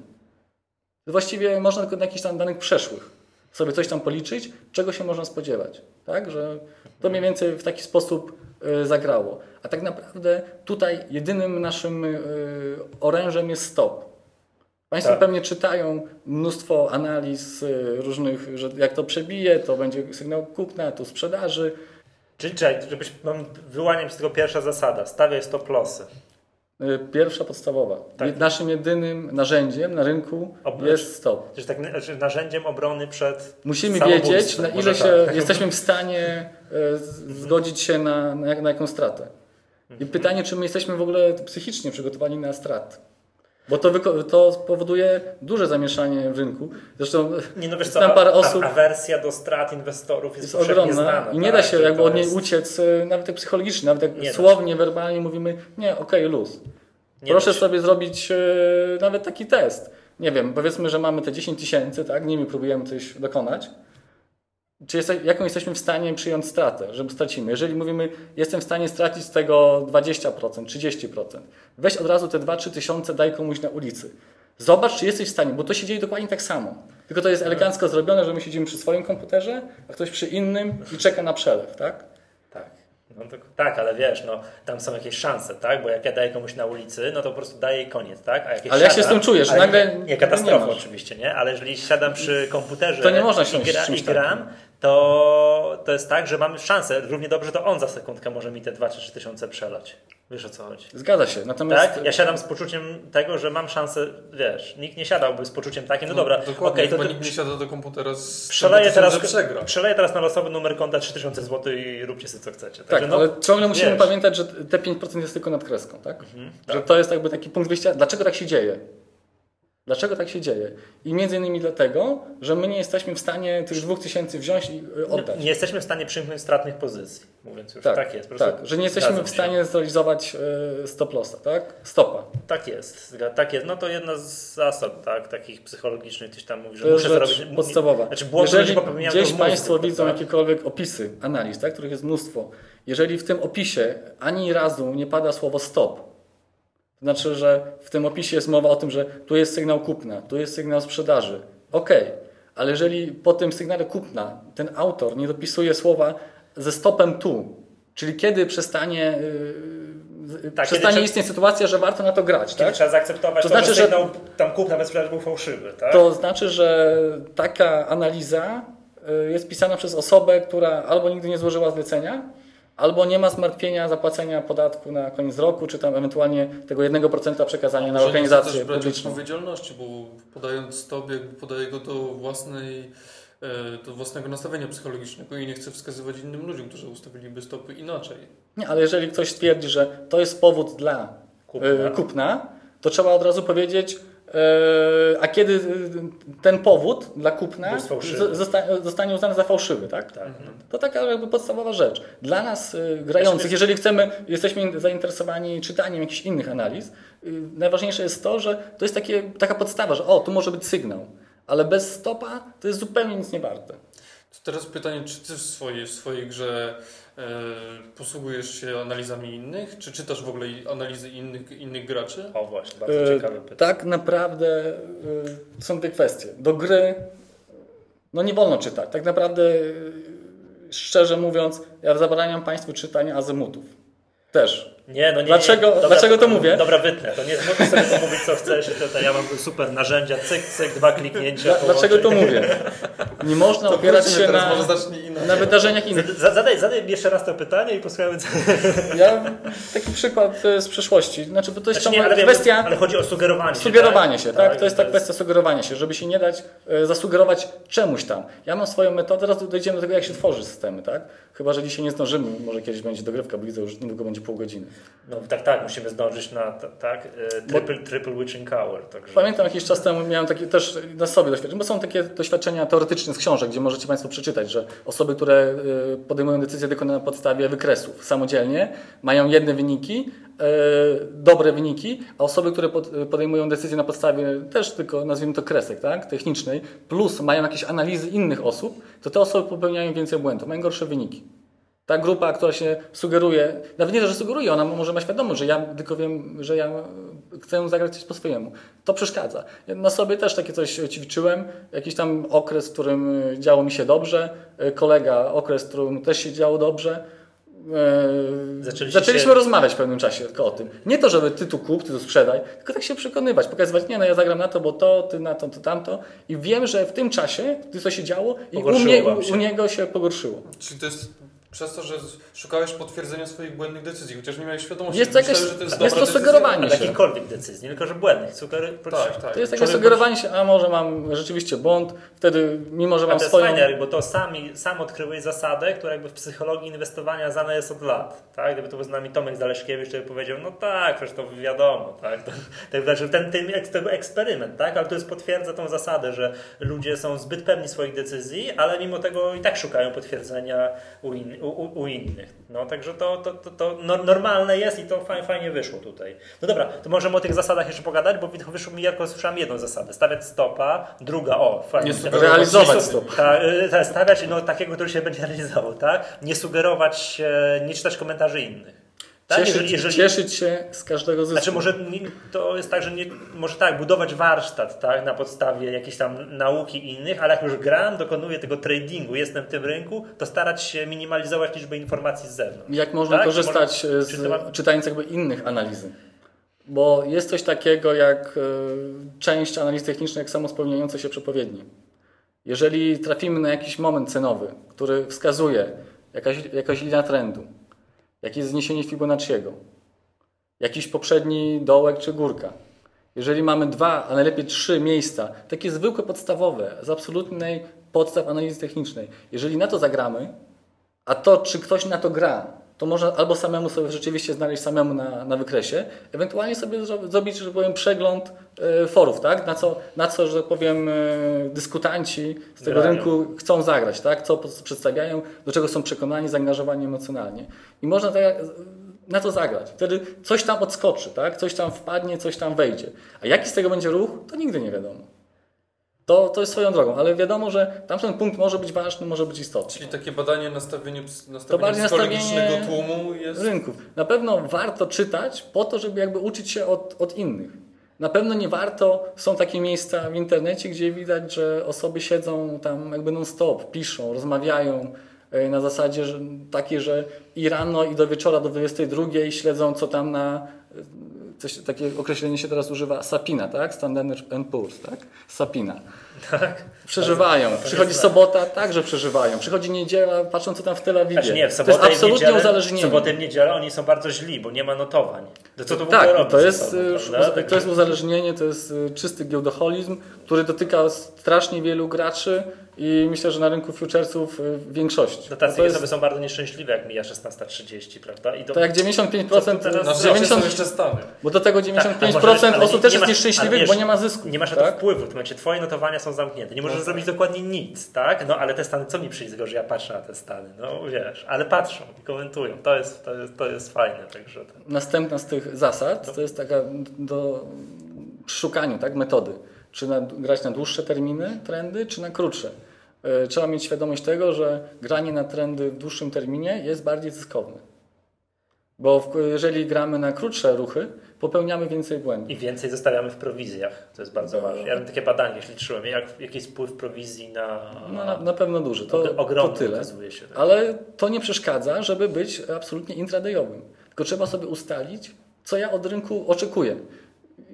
Właściwie można tylko na jakichś tam danych przeszłych sobie coś tam policzyć, czego się można spodziewać. Tak? Że to mniej więcej w taki sposób y, zagrało. A tak naprawdę tutaj jedynym naszym y, orężem jest stop. Państwo Tak. pewnie czytają mnóstwo analiz y, różnych, że jak to przebije, to będzie sygnał kupna, tu sprzedaży. Czyli żebyś, mam, wyłaniam się z tego pierwsza zasada. Stawiaj stop lossy. Y, Pierwsza podstawowa. Tak. Naszym jedynym narzędziem na rynku jest stop. Czyli tak, znaczy narzędziem obrony przed Musimy wiedzieć, na ile tak. się jesteśmy w stanie e, zgodzić się na, na, na jaką stratę. Mhm. I pytanie, czy my jesteśmy w ogóle psychicznie przygotowani na strat. Bo to, to spowoduje duże zamieszanie w rynku. Zresztą Nie no wiesz co, a, parę a, osób, awersja do strat inwestorów jest, jest ogromna znana. i nie tak, da się że jakby od niej jest- uciec, e, nawet tak psychologicznie, nawet tak Nie się. słownie, werbalnie mówimy, nie, okej, luz. Nie Proszę się. sobie zrobić e, nawet taki test. Nie wiem, powiedzmy, że mamy te 10 tysięcy, tak? Nimi próbujemy coś dokonać. Czy jeste, jaką jesteśmy w stanie przyjąć stratę, żeby stracimy? Jeżeli mówimy, jestem w stanie stracić z tego 20%, 30%, weź od razu te 2-3 tysiące, daj komuś na ulicy. Zobacz, czy jesteś w stanie, bo to się dzieje dokładnie tak samo. Tylko to jest elegancko zrobione, że my siedzimy przy swoim komputerze, a ktoś przy innym i czeka na przelew, tak? Tak. No to, tak, ale wiesz, no, tam są jakieś szanse, tak? Bo jak ja daję komuś na ulicy, no to po prostu daję i koniec, tak? A jak ja Ale jak się z tym czujesz? Nagle Nie, nie katastrofa oczywiście, nie? Ale jeżeli siadam przy komputerze To nie można i, siąść z gra, i gram, to, to jest tak, że mamy szansę. Równie dobrze to on za sekundkę może mi te 2 czy 3 tysiące przelać. Wiesz o co chodzi? Zgadza się. Natomiast Tak? Ja siadam z poczuciem tego, że mam szansę, wiesz, nikt nie siadałby z poczuciem takim, no dobra, Dokładnie, okej, chyba to nikt nie siada do komputera z przeleję teraz, przegra. przeleję teraz na losowy numer konta 3000 zł i róbcie sobie co chcecie. Tak, no, ale ciągle musimy wiesz. pamiętać, że te 5% jest tylko nad kreską, tak? Że to jest jakby taki punkt wyjścia. Dlaczego tak się dzieje? Dlaczego tak się dzieje? I między innymi dlatego, że my nie jesteśmy w stanie tych 2000 wziąć i y, oddać. Nie jesteśmy w stanie przyjmować stratnych pozycji, mówiąc już. Tak, jest. po prostu tak, że nie jesteśmy w się. stanie zrealizować y, stop lossa, tak? Stopa. Tak jest, tak jest. No to jedna z zasad tak, takich psychologicznych, ktoś tam mówi, że To jest muszę zrobić. podstawowa. Znaczy błąd, Jeżeli gdzieś mózgu, Państwo prawda? widzą jakiekolwiek opisy analiz, tak, których jest mnóstwo, jeżeli w tym opisie ani razu nie pada słowo stop, to znaczy, że w tym opisie jest mowa o tym, że tu jest sygnał kupna, tu jest sygnał sprzedaży. Okej, ale jeżeli po tym sygnale kupna ten autor nie dopisuje słowa ze stopem tu, czyli kiedy przestanie, yy, Tak, przestanie kiedy istnieć sytuacja, że warto na to grać, Kiedy tak? trzeba zaakceptować To to, znaczy, że sygnał tam kup nawet sprzedaż był fałszywy, tak? To znaczy, że taka analiza y, jest pisana przez osobę, która albo nigdy nie złożyła zlecenia, albo nie ma zmartwienia zapłacenia podatku na koniec roku, czy tam ewentualnie tego 1% przekazania na nie organizację też brać odpowiedzialności, bo podając jakby podaje go do własnej e, do własnego nastawienia psychologicznego i nie chce wskazywać innym ludziom, którzy ustawiliby stopy inaczej. Nie, ale jeżeli ktoś stwierdzi, że to jest powód dla Kupna. kupna, kupna to trzeba od razu powiedzieć, e, a kiedy e, ten powód dla kupna zostanie uznany za fałszywy, tak? Tak, no. To taka jakby podstawowa rzecz. Dla nas y, grających, Znaczy, jeżeli chcemy, jesteśmy zainteresowani czytaniem jakichś innych analiz, najważniejsze jest to, że to jest takie, taka podstawa, że o, tu może być sygnał, ale bez stopa to jest zupełnie nic nie warte. To teraz pytanie, czy ty w swojej, w swojej grze e, posługujesz się analizami innych, czy czytasz w ogóle analizy innych, innych graczy? O właśnie, bardzo E, ciekawe pytanie. Tak naprawdę y, są dwie kwestie. Do gry no nie wolno czytać. Tak naprawdę, y, szczerze mówiąc, ja zabraniam Państwu czytania azymutów. Też. Nie, no nie, Dlaczego- nie. Dobra, dlaczego to mówię? Dobra, wytnę. To nie możesz sobie to mówić, co chcesz. Tutaj ja mam super narzędzia, cyk, cyk, dwa kliknięcia. Dla, dlaczego to mówię? Nie można opierać wróćmy się na, na wydarzeniach innych. Zad- Zadaj, zadaj jeszcze raz to pytanie i posłuchajmy. co- Ja taki przykład e, z przeszłości. Znaczy, bo to jest Znaczy, nie, ale, kwestia ale chodzi o sugerowanie się. sugerowania tak? się, tak? To jest ta kwestia sugerowania się, żeby się nie dać e, zasugerować czemuś tam. Ja mam swoją metodę, teraz dojdziemy do tego, jak się tworzy systemy, tak? Chyba, że dzisiaj nie zdążymy, może kiedyś będzie dogrywka, bo widzę, już niedługo będzie pół godziny. No tak, tak, musimy zdążyć na ta- tak, e, triple, triple Witching Hour. Także. Pamiętam jakiś czas temu miałem takie też na sobie doświadczenia, bo są takie doświadczenia teoretyczne z książek, gdzie możecie Państwo przeczytać, że osoby, które y, podejmują decyzje na podstawie wykresów samodzielnie, mają jedne wyniki, y, dobre wyniki, a osoby, które pod, podejmują decyzje na podstawie też tylko, nazwijmy to kresek, tak, technicznej, plus mają jakieś analizy innych osób, to te osoby popełniają więcej błędów, mają gorsze wyniki. Ta grupa, która się sugeruje, nawet nie to, że sugeruje, ona może ma świadomość, że ja tylko wiem, że ja chcę zagrać coś po swojemu. To przeszkadza. Ja na sobie też takie coś ćwiczyłem, jakiś tam okres, w którym y, działo mi się dobrze, y, kolega okres, w którym też się działo dobrze. E, Zaczęliście Zaczęliśmy się- rozmawiać w pewnym czasie tylko o tym. Nie to, żeby ty tu kup, ty tu sprzedaj, tylko tak się przekonywać, pokazywać, nie no ja zagram na to, bo to, ty na to, to tamto. I wiem, że w tym czasie, gdy to się działo, i u, mnie, u niego się pogorszyło. Czyli to jest przez to, że szukałeś potwierdzenia swoich błędnych decyzji, chociaż nie miałeś świadomości. Jest to jakaś- że to jest, jest to sugerowanie. Się. jakichkolwiek decyzji, tylko że błędnych. Sugery, Tak, tak. To jest takie sugerowanie się, a może mam rzeczywiście błąd, wtedy mimo, że mam to swoją... fajne, bo to sami, sam odkryłeś zasadę, która jakby w psychologii inwestowania znana jest od lat. Tak? Gdyby to był z nami Tomek Zaleszkiewicz, to by powiedział, no tak, przecież to wiadomo. Tak? To, tak znaczy ten, ten, ten eksperyment, tak? ale to jest potwierdza tą zasadę, że ludzie są zbyt pewni swoich decyzji, ale mimo tego i tak szukają potwierdzenia u, in, u, u, u innych. No, także to, to, to, to no- normalne jest i to fajnie, fajnie wyszło tutaj. No dobra, to możemy o tych zasadach jeszcze pogadać, bo wyszło mi, Jarko, słyszałem jedną zasadę. Stawiać stopa, druga, o, fajnie. Nie sugerować. Realizować stop. Ta, y, ta, stawiać no, takiego, który się będzie realizował, tak? Nie sugerować, się, nie czytać komentarzy innych. Tak? Cieszyć, Jeżeli, jeżeli, cieszyć się z każdego zysku. znaczy może to jest tak, że nie, może tak, budować warsztat tak, na podstawie jakiejś tam nauki innych, ale jak już gram, dokonuję tego tradingu, jestem w tym rynku, to starać się minimalizować liczbę informacji z zewnątrz. Jak można Tak? korzystać Czy z, czy ma- czytając jakby innych analizy? Bo jest coś takiego jak e, część analiz technicznych, jak samospełniające się przepowiednie. Jeżeli trafimy na jakiś moment cenowy, który wskazuje jakaś, jakaś linia trendu, jakieś zniesienie Fibonacciego, jakiś poprzedni dołek czy górka, jeżeli mamy dwa, a najlepiej trzy miejsca, takie zwykłe, podstawowe, z absolutnej podstaw analizy technicznej, jeżeli na to zagramy, a to, czy ktoś na to gra, to można albo samemu sobie rzeczywiście znaleźć samemu na, na wykresie, ewentualnie sobie zro- zrobić, że powiem, przegląd e, forów, tak? Na co, na co, że powiem, e, dyskutanci z tego Grają. rynku chcą zagrać, tak? Co przedstawiają, do czego są przekonani, zaangażowani emocjonalnie. I można tak, na to zagrać. Wtedy coś tam odskoczy, tak? Coś tam wpadnie, coś tam wejdzie. A jaki z tego będzie ruch, to nigdy nie wiadomo. To, to jest swoją drogą, ale wiadomo, że tamten punkt może być ważny, może być istotny. Czyli takie badanie, nastawienie bardziej psychologicznego tłumu jest... rynków. Na pewno warto czytać po to, żeby jakby uczyć się od, od innych. Na pewno nie warto, są takie miejsca w internecie, gdzie widać, że osoby siedzą tam jakby non-stop, piszą, rozmawiają e, na zasadzie że, takiej, że i rano i do wieczora do 22 śledzą co tam na coś, takie określenie się teraz używa Sapina, tak? Standard Poor's, tak? Sapina. Tak. Przeżywają. Przychodzi sobota, także przeżywają. Przychodzi niedziela, patrzą co tam w Tel Awiwie. Znaczy nie, w to sobotę jest i w absolutnie niedzielę, w uzależnienie. sobotę i w niedzielę oni są bardzo źli, bo nie ma notowań. To co to w ogóle Tak, robi to jest, sobą, uz- to jest uzależnienie, to jest y, czysty giełdoholizm, który dotyka strasznie wielu graczy i myślę, że na rynku futuresów y, większości. No tacy to jest osoby są bardzo nieszczęśliwe, jak mija 16.30, prawda? I to, to jak 95%, To teraz- Na z szczęście 90, są jeszcze Stany. bo do tego Tak, a 95% możesz- ale osób nie- też nie jest nieszczęśliwych, wiesz, bo nie ma zysku. Nie masz na to tak? wpływu, w tym momencie twoje notowania są zamknięte. Nie możesz zrobić dokładnie nic, tak? No ale te Stany, co mi przyjdzie z tego, że ja patrzę na te Stany? No wiesz, ale patrzą i komentują. To jest, to jest, to jest fajne, także... Następna z tych zasad to jest taka do szukaniu tak, metody. Czy na, grać na dłuższe terminy, trendy, czy na krótsze. E, Trzeba mieć świadomość tego, że granie na trendy w dłuższym terminie jest bardziej zyskowne. Bo jeżeli gramy na krótsze ruchy, popełniamy więcej błędów. I więcej zostawiamy w prowizjach, to jest bardzo No. ważne. Ja bym takie badanie liczyłem, jak, jaki jest wpływ prowizji na... No, na, na pewno duży. To, to ogromny tyle. okazuje się. Tak. Ale to nie przeszkadza, żeby być absolutnie intradayowym. Tylko trzeba sobie ustalić, co ja od rynku oczekuję.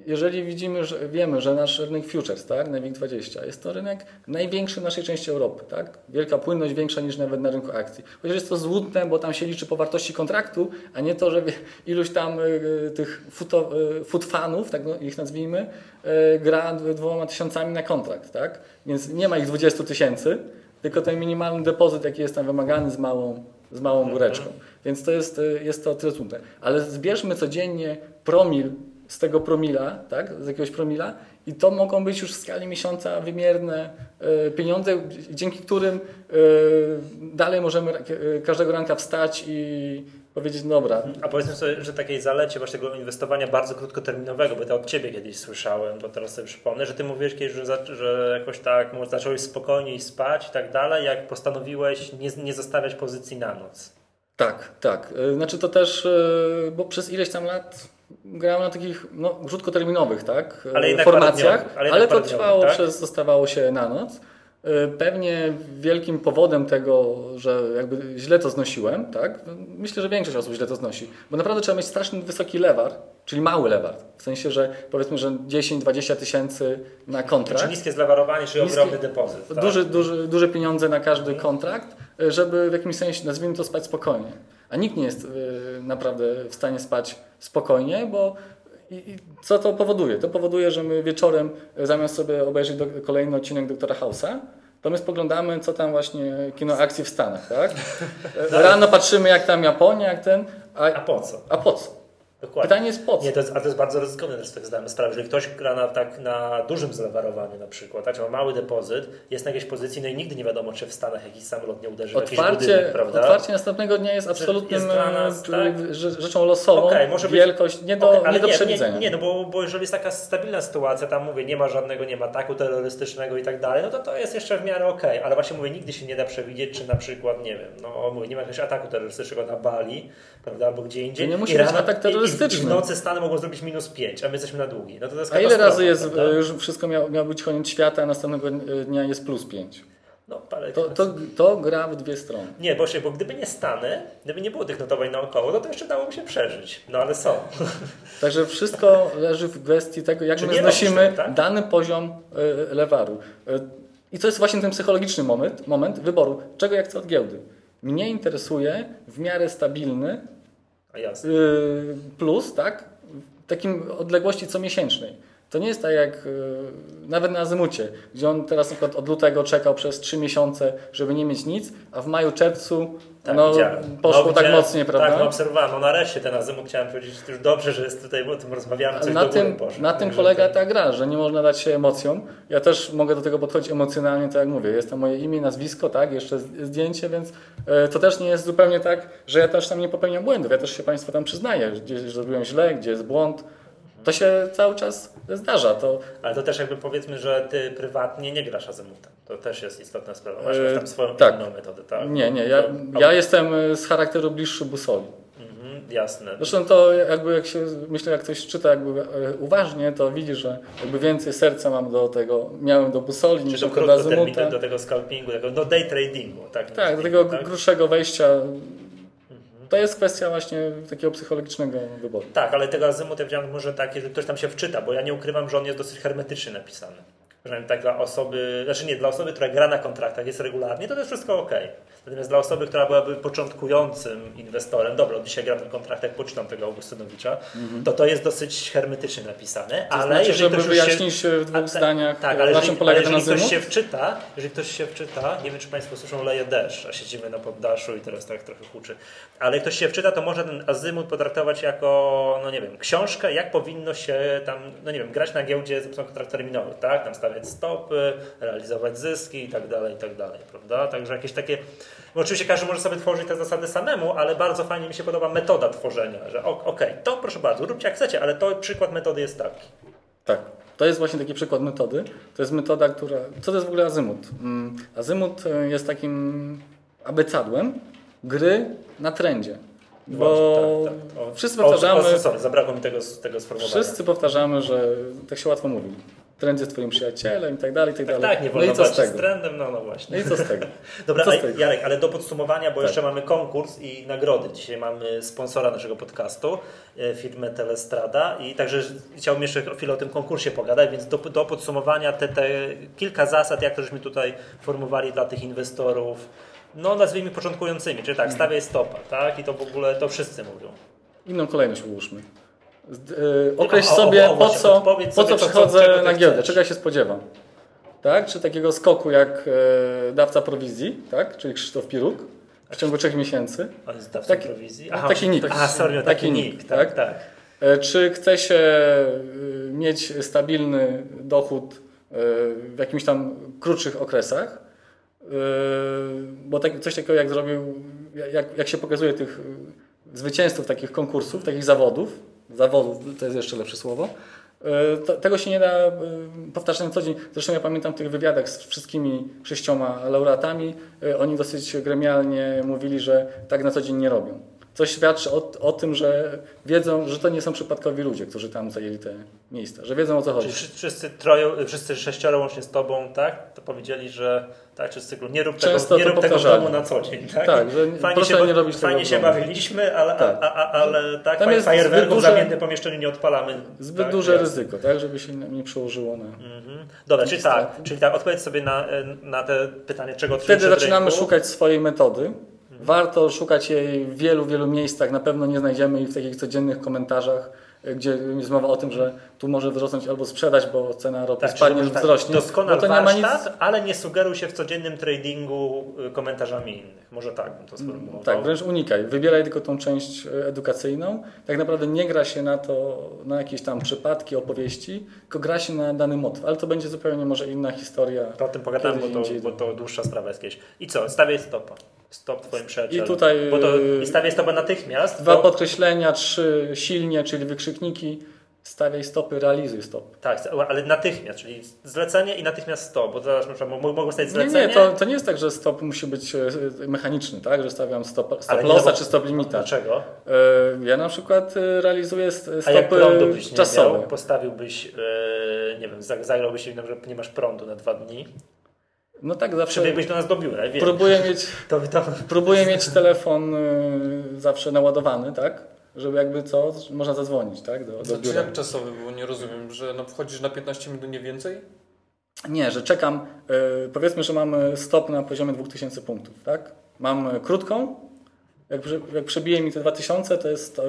Jeżeli widzimy, że wiemy, że nasz rynek futures, tak, na WIG20, jest to rynek największy w naszej części Europy, tak? Wielka płynność większa niż nawet na rynku akcji. Chociaż jest to złudne, bo tam się liczy po wartości kontraktu, a nie to, że iluś tam y, tych futo, y, futfanów, tak no, ich nazwijmy, y, gra dwoma tysiącami na kontrakt, tak? Więc nie ma ich 20 tysięcy, tylko ten minimalny depozyt, jaki jest tam wymagany z małą, z małą góreczką. Więc to jest, y, jest to tyle trudne. Ale zbierzmy codziennie promil z tego promila, tak? z jakiegoś promila i to mogą być już w skali miesiąca wymierne y, pieniądze, dzięki którym y, dalej możemy y, każdego ranka wstać i powiedzieć, dobra, A powiedzmy sobie, że takiej zalecie właśnie tego inwestowania bardzo krótkoterminowego, bo to od Ciebie kiedyś słyszałem, bo teraz sobie przypomnę, że Ty mówiłeś kiedyś, że, że jakoś tak może zacząłeś spokojniej spać i tak dalej, jak postanowiłeś nie, nie zostawiać pozycji na noc. Tak, tak. Znaczy to też, bo przez ileś tam lat grałem na takich no, krótkoterminowych tak, Ale jednak formacjach, ale ale, to trwało tak? przez, zostawało się na noc. Y, Pewnie wielkim powodem tego, że jakby źle to znosiłem, tak? Myślę, że większość osób źle to znosi, bo naprawdę trzeba mieć strasznie wysoki lewar, czyli mały lewar. W sensie, że powiedzmy, że 10-20 tysięcy na kontrakt. Czy niskie zlewarowanie, czy Niskie- ogromny depozyt. Tak? Duży, duży, duże pieniądze na każdy kontrakt, y, żeby w jakimś sensie, nazwijmy to, spać spokojnie. A nikt nie jest y, naprawdę w stanie spać spokojnie, bo i, co to powoduje? To powoduje, że my wieczorem, y, zamiast sobie obejrzeć do, kolejny odcinek Doktora House'a, to my spoglądamy, co tam właśnie kino akcji w Stanach, tak? Rano patrzymy, jak tam Japonia, jak ten, a, A po co? a po co? Dokładnie. Pytanie jest po co? Nie, to jest, a to jest bardzo ryzykowne też tak zdamy sprawę. Jeżeli ktoś gra na, tak, na dużym zlewarowaniu na przykład, tak, ma mały depozyt, jest na jakiejś pozycji, no i nigdy nie wiadomo, czy w Stanach jakiś samolot nie uderzy w jakiś Otwarcie, budynek, prawda? otwarcie następnego dnia jest absolutnym jest dla nas, e, tak? rze- rzeczą losową. Okej, może być- Wielkość nie do, Okej, ale nie do nie, przewidzenia. Nie, nie, no bo, bo jeżeli jest taka stabilna sytuacja, tam mówię, nie ma żadnego, nie ma ataku terrorystycznego i tak dalej, no to to jest jeszcze w miarę okej, ale właśnie mówię, nigdy się nie da przewidzieć, czy na przykład, nie wiem, no mówię, nie ma jakiegoś ataku terrorystycznego na Bali, prawda, albo gdzie indziej. To nie musi być atak terrorystyczny. I w nocy Stany mogą zrobić minus 5, a my jesteśmy na długi. No to, to A ile razy jest, prawda? już wszystko miało, być koniec świata, a następnego dnia jest plus 5? No, To, to, to gra w dwie strony. Nie, bo, się, bo gdyby nie Stany, gdyby nie było tych notowań naokoło, no to jeszcze dałoby się przeżyć. No ale są. Także wszystko leży w kwestii tego, jak Czy my znosimy tak? dany poziom e, lewaru. E, I to jest właśnie ten psychologiczny moment, moment wyboru, czego ja chcę od giełdy. Mnie interesuje w miarę stabilny plus, tak? W takim odległości comiesięcznej. To nie jest tak jak yy, nawet na Azymucie, gdzie on teraz na przykład od lutego czekał przez 3 miesiące, żeby nie mieć nic, a w maju, czerwcu Tak, no, widziałem. poszło No, tak widziałem. mocniej, prawda? Tak, no obserwowałem. No nareszcie ten azymut chciałem powiedzieć, że już dobrze, że jest tutaj, bo o tym rozmawiamy, coś na do tym, poszło. na tym Także polega to- ta gra, że nie można dać się emocjom. Ja też mogę do tego podchodzić emocjonalnie, tak jak mówię. Jest to moje imię, nazwisko, tak, jeszcze zdjęcie, więc e, to też nie jest zupełnie tak, że ja też tam nie popełniam błędów. Ja też się Państwu tam przyznaję, gdzie zrobiłem źle, gdzie jest błąd. To się cały czas zdarza. To, Ale to też jakby powiedzmy, że ty prywatnie nie grasz azymutem. To też jest istotna sprawa. Masz E, tam swoją tak. inną metodę, tak? nie, nie. Ja, ja jestem e, z charakteru bliższy busoli. Mhm, jasne. Zresztą to jakby jak się, myślę, jak ktoś czyta jakby e, uważnie, to widzi, że jakby więcej serca mam do tego, miałem do busoli niż do azymuta. do tego scalpingu, do day tradingu, tak? Tak, do tego tak? grubszego wejścia To jest kwestia właśnie takiego psychologicznego wyboru. Tak, ale tego azymutu ja powiedziałem może tak, jeżeli ktoś tam się wczyta, bo ja nie ukrywam, że on jest dosyć hermetycznie napisany. Przynajmniej tak dla osoby, znaczy nie, dla osoby, która gra na kontraktach jest regularnie, to jest wszystko ok. Natomiast dla osoby, która byłaby początkującym inwestorem, dobra, dzisiaj gram na kontraktach, poczytam tego Augustynowicza, to to jest dosyć hermetycznie napisane, To ale znaczy, jeżeli żeby wyjaśnić się... w dwóch A, ta- zdaniach, tak, ale jeżeli, polega ale ten jeżeli ktoś się wczyta, jeżeli ktoś się wczyta, nie wiem czy Państwo słyszą leje deszcz, a siedzimy na poddaszu i teraz tak trochę huczy, ale jak ktoś się wczyta, to może ten azymut potraktować jako, no nie wiem, książkę, jak powinno się tam, no nie wiem, grać na giełdzie z pomocą kontrakt terminowych, tak? Tam stawiać stopy, realizować zyski i tak dalej, i tak dalej, prawda? Także jakieś takie, oczywiście każdy może sobie tworzyć te zasady samemu, ale bardzo fajnie mi się podoba metoda tworzenia, że ok- okej, to proszę bardzo, róbcie jak chcecie, ale to przykład metody jest taki. Tak. To jest właśnie taki przykład metody. To jest metoda, która. Co to jest w ogóle azymut? Mm, Azymut e, jest takim abecadłem gry na trendzie. Bo tak, tak. O, wszyscy o, powtarzamy, O, sorry, zabrakło mi tego, tego sformułowania. wszyscy powtarzamy, że tak się łatwo mówi. Trend jest twoim przyjacielem i tak dalej, i tak Tak, dalej. tak, nie no wolno i co z tego? trendem, no, no właśnie. No i co z tego? Dobra, Co z tego? Jarek, ale do podsumowania, bo Tak. jeszcze mamy konkurs i nagrody. Dzisiaj mamy sponsora naszego podcastu, e, firmę Telestrada i także chciałbym jeszcze chwilę o tym konkursie pogadać, więc do, do podsumowania te, te kilka zasad, jak to żeśmy tutaj formowali dla tych inwestorów, no nazwijmy początkującymi, czyli Mhm. tak, stawiaj stopa, tak? I to w ogóle, to wszyscy mówią. Inną kolejność ułóżmy. Yy, określ o, o, sobie, o, po właśnie, co, po co przychodzę na giełdę, czego ja się spodziewam. Tak? Czy takiego skoku jak e, dawca prowizji, tak? czyli Krzysztof Piruk w ciągu trzech miesięcy. On jest dawcą Taki- prowizji. no, taki nick. A, sorry, taki, Taki nick, nick, tak, tak? tak. E, Czy chce się y, mieć stabilny dochód y, w jakimś tam krótszych okresach? Y, Bo tak, coś takiego jak zrobił, jak, jak się pokazuje tych y, zwycięzców takich konkursów, takich zawodów, zawodów to jest jeszcze lepsze słowo, to, tego się nie da y, powtarzać na co dzień. Zresztą ja pamiętam tych wywiadach z wszystkimi sześcioma laureatami, y, oni dosyć gremialnie mówili, że tak na co dzień nie robią. Co świadczy o, o tym, że wiedzą, że to nie są przypadkowi ludzie, którzy tam zajęli te miejsca, że wiedzą o co chodzi. Czyli wszyscy, troje, wszyscy sześcioro łącznie z tobą, tak? To powiedzieli, że tak, czy z cyklu nie rób tego, Często nie to rób tego w domu na co dzień, tak? Tak, że fajnie się, nie robić tego fajnie się bawiliśmy, ale, Tak. a, a, ale tak, Tam jest fajerwerków zbyt w duże- zamiennym pomieszczeniu nie odpalamy. Zbyt tak, duże ryzyko, tak, żeby się nie przełożyło na... Mhm. Dobra, czyli tak, czyli tak, odpowiedz sobie na, na te pytanie, czego Wtedy zaczynamy ręku. szukać swojej metody. Warto szukać jej w wielu, wielu miejscach. Na pewno nie znajdziemy jej w takich codziennych komentarzach, y, gdzie jest mowa o tym, że tu może wzrosnąć albo sprzedać, bo cena ropy Tak, spadnie lub tak, wzrośnie. doskonal bo to nie ma nic... warsztat, ale nie sugeruj się w codziennym tradingu y, komentarzami innych. Może tak bym to sformułował. Tak, wręcz unikaj. Wybieraj tylko tą część e, edukacyjną. Tak naprawdę nie gra się na to, na jakieś tam przypadki, opowieści, tylko gra się na dany motyw. Ale to będzie zupełnie może inna historia. To o tym pogadamy, bo to, bo to dłuższa sprawa jest kiedyś. I co? Stawiaj stopa. Stop twoim przyjacielem. I tutaj, Bo to, yy, I stawiaj stopa natychmiast. Dwa podkreślenia, trzy silnie, czyli wykrzykniki. Stawiaj stopy, realizuj stop. Tak, ale natychmiast, czyli zlecenie i natychmiast stop. Bo zaraz mogą stać Nie, zlecenie. nie, to, to nie jest tak, że stop musi być e, mechaniczny, tak? Że stawiam stop, stop nie, no bo- czy stop limita. Dlaczego? E, Ja na przykład e, realizuję st- A jak stopy prądu byś nie czasowe. miał, postawiłbyś, e, nie wiem, zag- zagrałbyś że nie masz prądu na dwa dni, No tak, zawsze do nas do biura, wiem. próbuję mieć, To, to, próbuję mieć telefon e, zawsze naładowany, tak? Żeby jakby co, można zadzwonić, tak? Do, do Znaczy biura. jak czasowy było, nie rozumiem, że no wchodzisz na 15 minut, nie więcej? Nie, że czekam, e, powiedzmy, że mamy stop na poziomie 2000 punktów, tak? Mam krótką, jak, jak przebije mi te 2000, to jest, e,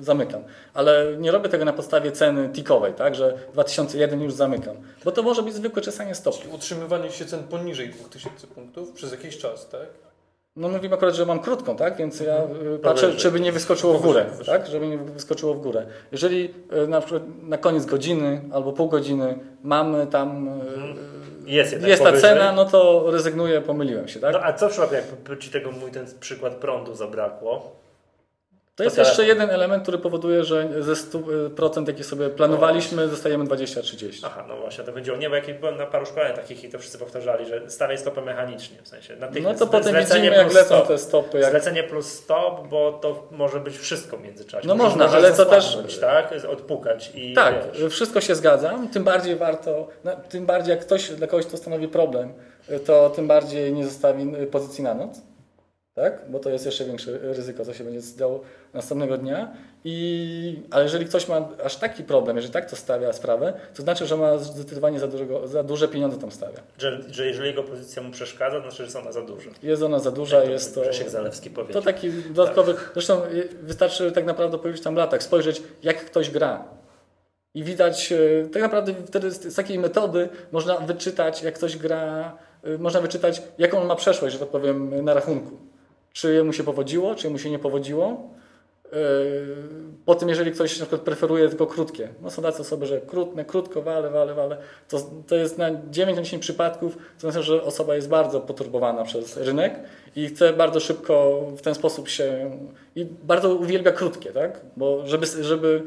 zamykam. Ale nie robię tego na podstawie ceny tikowej, tak? Że 2001 już zamykam. Bo to może być zwykłe czesanie stopu. Czyli utrzymywanie się cen poniżej 2000 punktów przez jakiś czas, tak? No mówimy akurat, że mam krótką, tak? Więc ja Mhm. y, patrzę, żeby nie wyskoczyło w górę, tak? Żeby nie wyskoczyło w górę. Jeżeli y, na przykład na koniec godziny albo pół godziny mamy tam y, jest jednak jest ta powyżej. cena, no to rezygnuję, pomyliłem się, tak? No a co w przypadku, jakby ci tego mój ten przykład prądu zabrakło? To jest jeszcze jeden element, który powoduje, że ze 100% jakie sobie planowaliśmy, zostajemy 20-30. Aha, no właśnie, to chodziło. Nie, bo jak byłem na paru szkoleniach takich i to wszyscy powtarzali, że stawiaj stopę mechanicznie, w sensie No to potem widzimy, jak lecą stop. te stopy. Jak... Zlecenie plus stop, bo to może być wszystko w międzyczasie. No można, możesz ale to też- tak? Odpukać i Tak, wiesz. wszystko się zgadzam. Tym bardziej warto, no, tym bardziej jak ktoś, dla kogoś to stanowi problem, to tym bardziej nie zostawi pozycji na noc. Tak? Bo to jest jeszcze większe ryzyko, co się będzie działo następnego dnia. I, ale jeżeli ktoś ma aż taki problem, jeżeli tak to stawia sprawę, to znaczy, że ma zdecydowanie za, dużego, za duże pieniądze tam stawia. Że, że jeżeli jego pozycja mu przeszkadza, to znaczy, że jest ona za duża. Jest ona za duża, to jest to... Grzesiek Zalewski powiedział. To taki dodatkowy. Zresztą wystarczy tak naprawdę powiedzieć tam latach, spojrzeć, jak ktoś gra. I widać, e, tak naprawdę wtedy z takiej metody można wyczytać, jak ktoś gra, e, można wyczytać, jaką on ma przeszłość, że tak powiem, na rachunku. Czy mu się powodziło, czy mu się nie powodziło. E, po tym, jeżeli ktoś na przykład preferuje tylko krótkie, no są tacy osoby, że krótne, krótko, wale, wale, wale, to, to jest na 9 na 10 przypadków, to znaczy, że osoba jest bardzo poturbowana przez rynek i chce bardzo szybko w ten sposób się i bardzo uwielbia krótkie, tak? Bo żeby, żeby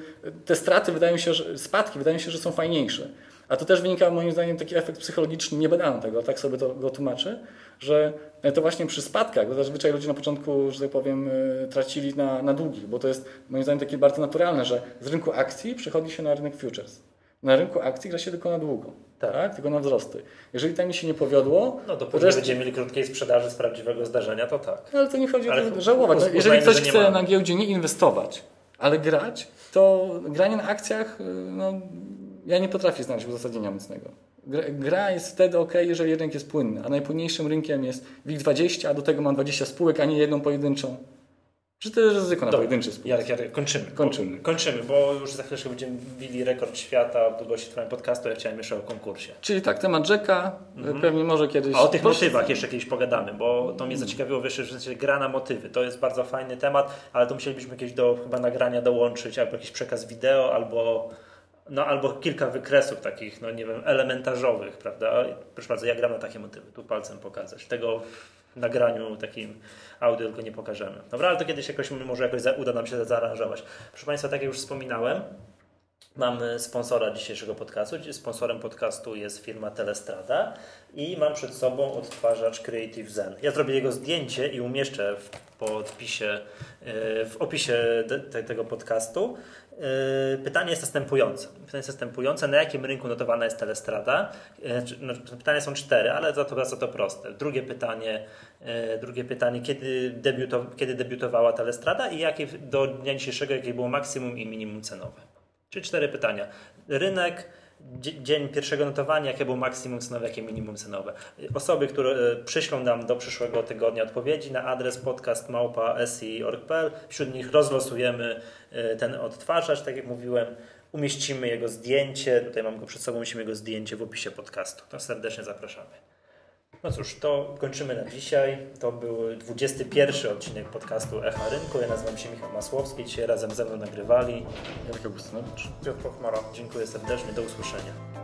te straty wydają się, że spadki wydają się, że są fajniejsze. A to też wynika moim zdaniem taki efekt psychologiczny, nie badałem tego, tak sobie to go tłumaczę, że to właśnie przy spadkach, bo zazwyczaj ludzie na początku, że tak powiem, y, tracili na, na długich, bo to jest moim zdaniem takie bardzo naturalne, że z rynku akcji przechodzi się na rynek futures. Na rynku akcji gra się tylko na długo, tak. tak? Tylko na wzrosty. Jeżeli tam mi się nie powiodło... No to później będziemy mieli krótkiej sprzedaży z prawdziwego zdarzenia, to tak. Ale to nie chodzi ale o to żałować. Jeżeli ktoś chce ma. na giełdzie nie inwestować, ale grać, to granie na akcjach, y, no, ja nie potrafię znaleźć uzasadnienia mocnego. Gra jest wtedy ok, jeżeli rynek jest płynny, a najpłynniejszym rynkiem jest WIG20, a do tego mam 20 spółek, a nie jedną pojedynczą. Czy to jest ryzyko na Dobra, pojedynczy spółek? Jarek, kończymy. Kończymy. Bo, kończymy, bo już za chwilę będziemy bili rekord świata w długości trwania podcastu. Ja chciałem jeszcze o konkursie. Czyli tak, temat Jacka, mhm. pewnie może kiedyś... A o tych motywach jeszcze kiedyś pogadamy, bo to mnie zaciekawiło, wiesz, że w sensie gra na motywy. To jest bardzo fajny temat, ale to musielibyśmy jakieś do chyba nagrania dołączyć, albo jakiś przekaz wideo, albo no albo kilka wykresów takich, no nie wiem, elementarzowych, prawda? Proszę bardzo, ja gram na takie motywy, tu palcem pokazać. Tego w nagraniu takim audio tylko nie pokażemy. Dobra, ale to kiedyś jakoś, może jakoś uda nam się zaaranżować. Proszę Państwa, tak jak już wspominałem, Mamy sponsora dzisiejszego podcastu. Sponsorem podcastu jest firma Telestrada i mam przed sobą odtwarzacz Creative Zen. Ja zrobię jego zdjęcie i umieszczę w podpisie, e, w opisie tego podcastu. E, pytanie jest następujące. Pytanie jest następujące. Na jakim rynku notowana jest Telestrada? E, no, pytania są cztery, ale za to, za to proste. Drugie pytanie, drugie pytanie kiedy, debiutow, kiedy debiutowała Telestrada i jakie do dnia dzisiejszego jakie było maksimum i minimum cenowe? Czyli cztery pytania. Rynek, dzień pierwszego notowania, jakie było maksimum cenowe, jakie minimum cenowe. Osoby, które e, przyślą nam do przyszłego tygodnia odpowiedzi na adres podcastmałpa.si.org.pl. Wśród nich rozlosujemy e, ten odtwarzacz, tak jak mówiłem. Umieścimy jego zdjęcie, tutaj mam go przed sobą, umieścimy jego zdjęcie w opisie podcastu. To serdecznie zapraszamy. No cóż, to kończymy na dzisiaj. To był 21 odcinek podcastu Echa Rynku. Ja nazywam się Michał Masłowski. Dzisiaj razem ze mną nagrywali Jarek Augustynowicz. Piotr Pochmara. Dziękuję serdecznie. Do usłyszenia.